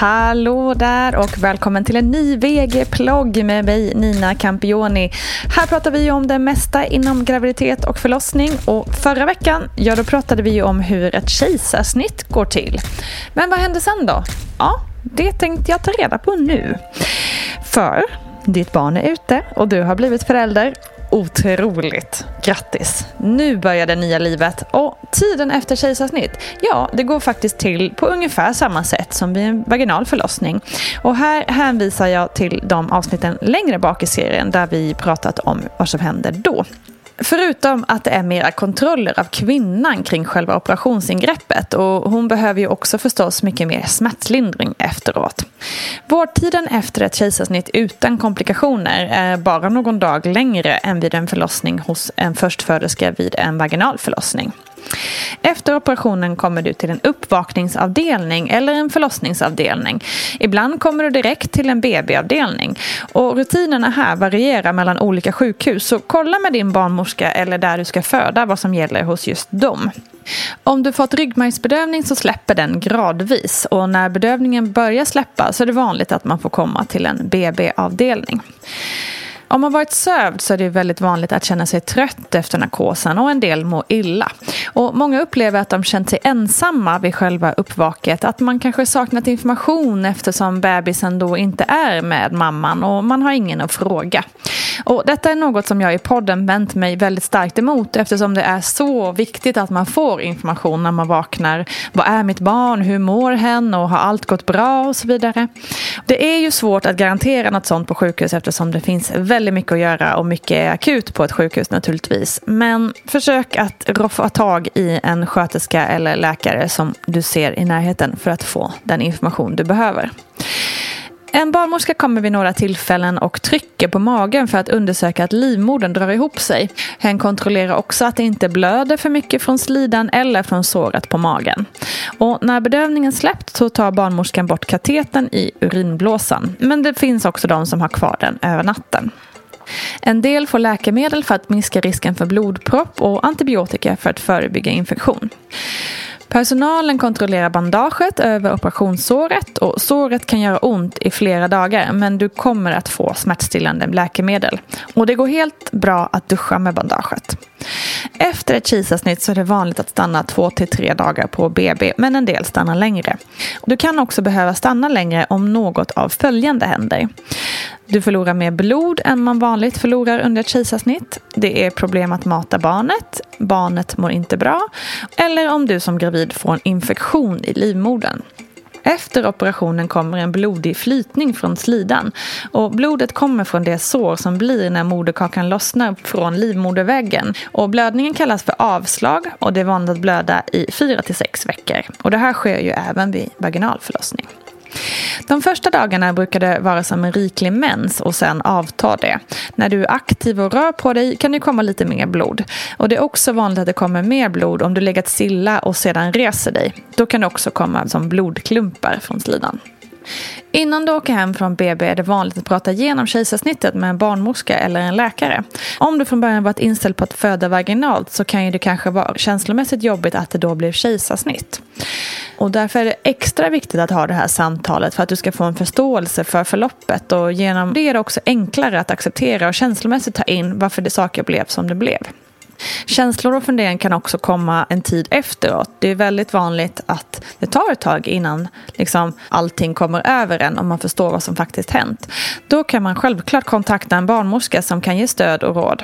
Hallå där och välkommen till en ny VG-plogg med mig Nina Campioni. Här pratar vi om det mesta inom graviditet och förlossning och förra veckan, ja då pratade vi om hur ett kejsarsnitt går till. Men vad hände sen då? Ja, det tänkte jag ta reda på nu. För ditt barn är ute och du har blivit förälder Otroligt. Grattis! Nu börjar det nya livet och tiden efter kejsarsnitt, ja, det går faktiskt till på ungefär samma sätt som vid en vaginal förlossning. Och här hänvisar jag till de avsnitten längre bak i serien där vi pratat om vad som händer då. Förutom att det är mera kontroller av kvinnan kring själva operationsingreppet och hon behöver ju också förstås mycket mer smärtlindring efteråt. Vårdtiden efter ett kejsarsnitt utan komplikationer är bara någon dag längre än vid en förlossning hos en förstföderska vid en vaginal förlossning. Efter operationen kommer du till en uppvakningsavdelning eller en förlossningsavdelning. Ibland kommer du direkt till en BB-avdelning. Och rutinerna här varierar mellan olika sjukhus så kolla med din barnmorska eller där du ska föda vad som gäller hos just dem. Om du fått ryggmärgsbedövning så släpper den gradvis och när bedövningen börjar släppa så är det vanligt att man får komma till en BB-avdelning. Om man varit sövd så är det väldigt vanligt att känna sig trött efter narkosen och en del mår illa. Och många upplever att de känt sig ensamma vid själva uppvaket. Att man kanske saknat information eftersom bebisen då inte är med mamman och man har ingen att fråga. Och detta är något som jag i podden vänt mig väldigt starkt emot eftersom det är så viktigt att man får information när man vaknar. Vad är mitt barn? Hur mår hen? Och har allt gått bra? Och så vidare. Det är ju svårt att garantera något sånt på sjukhus eftersom det finns väldigt väldigt mycket att göra och mycket är akut på ett sjukhus naturligtvis. Men försök att roffa tag i en sköterska eller läkare som du ser i närheten för att få den information du behöver. En barnmorska kommer vid några tillfällen och trycker på magen för att undersöka att livmodern drar ihop sig. Hen kontrollerar också att det inte blöder för mycket från slidan eller från såret på magen. Och när bedövningen släppt så tar barnmorskan bort kateten i urinblåsan. Men det finns också de som har kvar den över natten. En del får läkemedel för att minska risken för blodpropp och antibiotika för att förebygga infektion. Personalen kontrollerar bandaget över operationssåret och såret kan göra ont i flera dagar men du kommer att få smärtstillande läkemedel. Och det går helt bra att duscha med bandaget. Efter ett kejsarsnitt så är det vanligt att stanna två till tre dagar på BB men en del stannar längre. Du kan också behöva stanna längre om något av följande händer. Du förlorar mer blod än man vanligt förlorar under ett kejsarsnitt. Det är problem att mata barnet. Barnet mår inte bra. Eller om du som gravid får en infektion i livmodern. Efter operationen kommer en blodig flytning från slidan och blodet kommer från det sår som blir när moderkakan lossnar från livmoderväggen. Och blödningen kallas för avslag och det är vanligt att blöda i 4 till 6 veckor. Och det här sker ju även vid vaginal förlossning. De första dagarna brukar det vara som en riklig mens och sen avtar det. När du är aktiv och rör på dig kan det komma lite mer blod. Och det är också vanligt att det kommer mer blod om du legat stilla och sedan reser dig. Då kan det också komma som blodklumpar från slidan. Innan du åker hem från BB är det vanligt att prata igenom kejsarsnittet med en barnmorska eller en läkare. Om du från början varit inställd på att föda vaginalt så kan ju det kanske vara känslomässigt jobbigt att det då blev kejsarsnitt. Och därför är det extra viktigt att ha det här samtalet för att du ska få en förståelse för förloppet och genom det är det också enklare att acceptera och känslomässigt ta in varför det saker blev som det blev. Känslor och funderingar kan också komma en tid efteråt. Det är väldigt vanligt att det tar ett tag innan liksom, allting kommer över en och man förstår vad som faktiskt hänt. Då kan man självklart kontakta en barnmorska som kan ge stöd och råd.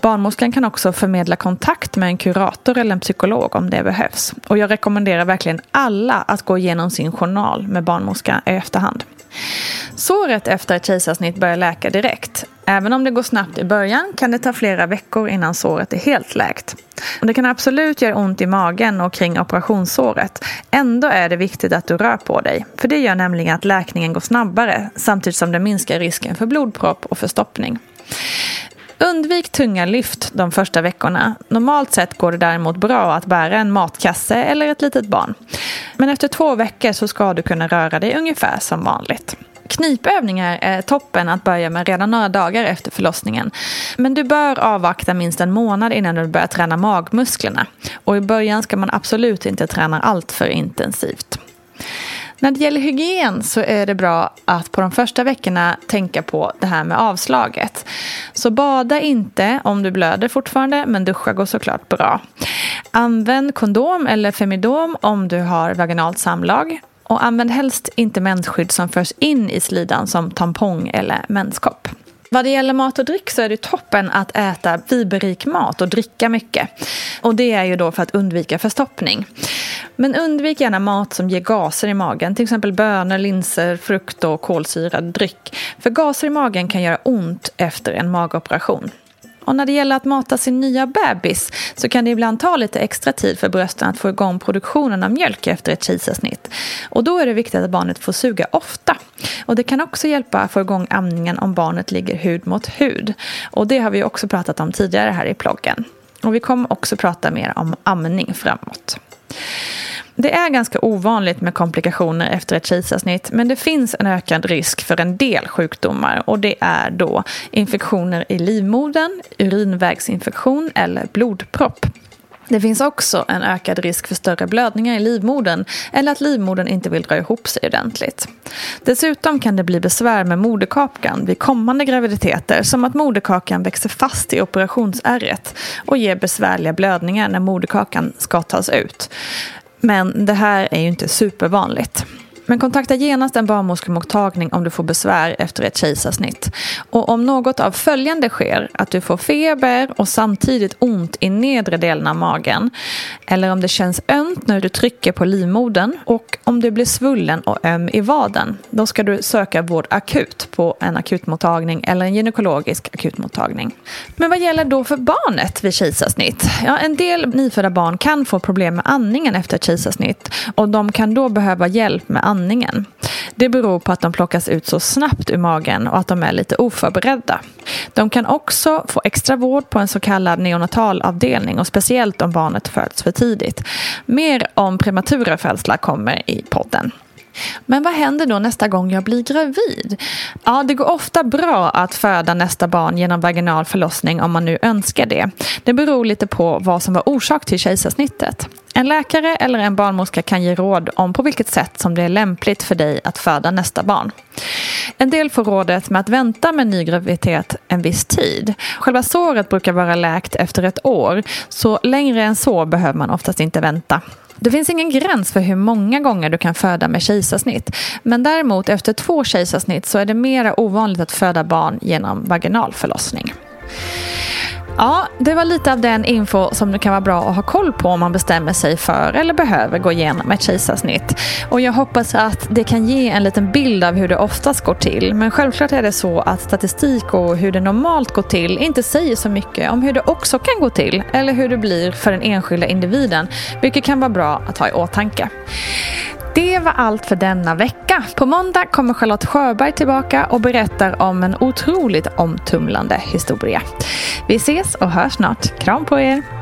Barnmorskan kan också förmedla kontakt med en kurator eller en psykolog om det behövs. Och jag rekommenderar verkligen alla att gå igenom sin journal med barnmorska i efterhand. Såret efter ett kejsarsnitt börjar läka direkt. Även om det går snabbt i början kan det ta flera veckor innan såret är helt läkt. Det kan absolut göra ont i magen och kring operationssåret. Ändå är det viktigt att du rör på dig. För det gör nämligen att läkningen går snabbare samtidigt som det minskar risken för blodpropp och förstoppning. Undvik tunga lyft de första veckorna. Normalt sett går det däremot bra att bära en matkasse eller ett litet barn. Men efter två veckor så ska du kunna röra dig ungefär som vanligt. Knipövningar är toppen att börja med redan några dagar efter förlossningen. Men du bör avvakta minst en månad innan du börjar träna magmusklerna. Och i början ska man absolut inte träna allt för intensivt. När det gäller hygien så är det bra att på de första veckorna tänka på det här med avslaget. Så bada inte om du blöder fortfarande, men duscha går såklart bra. Använd kondom eller femidom om du har vaginalt samlag. Och använd helst inte mensskydd som förs in i slidan som tampong eller menskopp. Vad det gäller mat och dryck så är det toppen att äta fiberrik mat och dricka mycket. Och det är ju då för att undvika förstoppning. Men undvik gärna mat som ger gaser i magen, till exempel bönor, linser, frukt och kolsyrad dryck. För gaser i magen kan göra ont efter en magoperation. Och när det gäller att mata sin nya bebis så kan det ibland ta lite extra tid för brösten att få igång produktionen av mjölk efter ett kejsarsnitt. Och då är det viktigt att barnet får suga ofta. Och det kan också hjälpa att få igång amningen om barnet ligger hud mot hud. Och det har vi också pratat om tidigare här i ploggen. Och vi kommer också prata mer om amning framåt. Det är ganska ovanligt med komplikationer efter ett kejsarsnitt men det finns en ökad risk för en del sjukdomar och det är då infektioner i livmodern, urinvägsinfektion eller blodpropp. Det finns också en ökad risk för större blödningar i livmodern eller att livmodern inte vill dra ihop sig ordentligt. Dessutom kan det bli besvär med moderkakan vid kommande graviditeter som att moderkakan växer fast i operationsärret och ger besvärliga blödningar när moderkakan ska tas ut. Men det här är ju inte supervanligt. Men kontakta genast en barnmorskemottagning om du får besvär efter ett kejsarsnitt. Och om något av följande sker, att du får feber och samtidigt ont i nedre delen av magen, eller om det känns ömt när du trycker på livmodern och om du blir svullen och öm i vaden, då ska du söka vård akut på en akutmottagning eller en gynekologisk akutmottagning. Men vad gäller då för barnet vid kejsarsnitt? Ja, en del nyfödda barn kan få problem med andningen efter ett kejsarsnitt och de kan då behöva hjälp med andningen. Det beror på att de plockas ut så snabbt ur magen och att de är lite oförberedda. De kan också få extra vård på en så kallad neonatalavdelning och speciellt om barnet föds för tidigt. Mer om prematura födslar kommer i podden. Men vad händer då nästa gång jag blir gravid? Ja, det går ofta bra att föda nästa barn genom vaginal förlossning om man nu önskar det. Det beror lite på vad som var orsak till kejsarsnittet. En läkare eller en barnmorska kan ge råd om på vilket sätt som det är lämpligt för dig att föda nästa barn. En del får rådet med att vänta med ny graviditet en viss tid. Själva såret brukar vara läkt efter ett år, så längre än så behöver man oftast inte vänta. Det finns ingen gräns för hur många gånger du kan föda med kejsarsnitt. Men däremot efter två kejsarsnitt så är det mer ovanligt att föda barn genom vaginal förlossning. Ja, det var lite av den info som det kan vara bra att ha koll på om man bestämmer sig för eller behöver gå igenom ett kejsarsnitt. Och jag hoppas att det kan ge en liten bild av hur det oftast går till. Men självklart är det så att statistik och hur det normalt går till inte säger så mycket om hur det också kan gå till eller hur det blir för den enskilda individen, vilket kan vara bra att ha i åtanke. Det var allt för denna vecka. På måndag kommer Charlotte Sjöberg tillbaka och berättar om en otroligt omtumlande historia. Vi ses och hörs snart. Kram på er!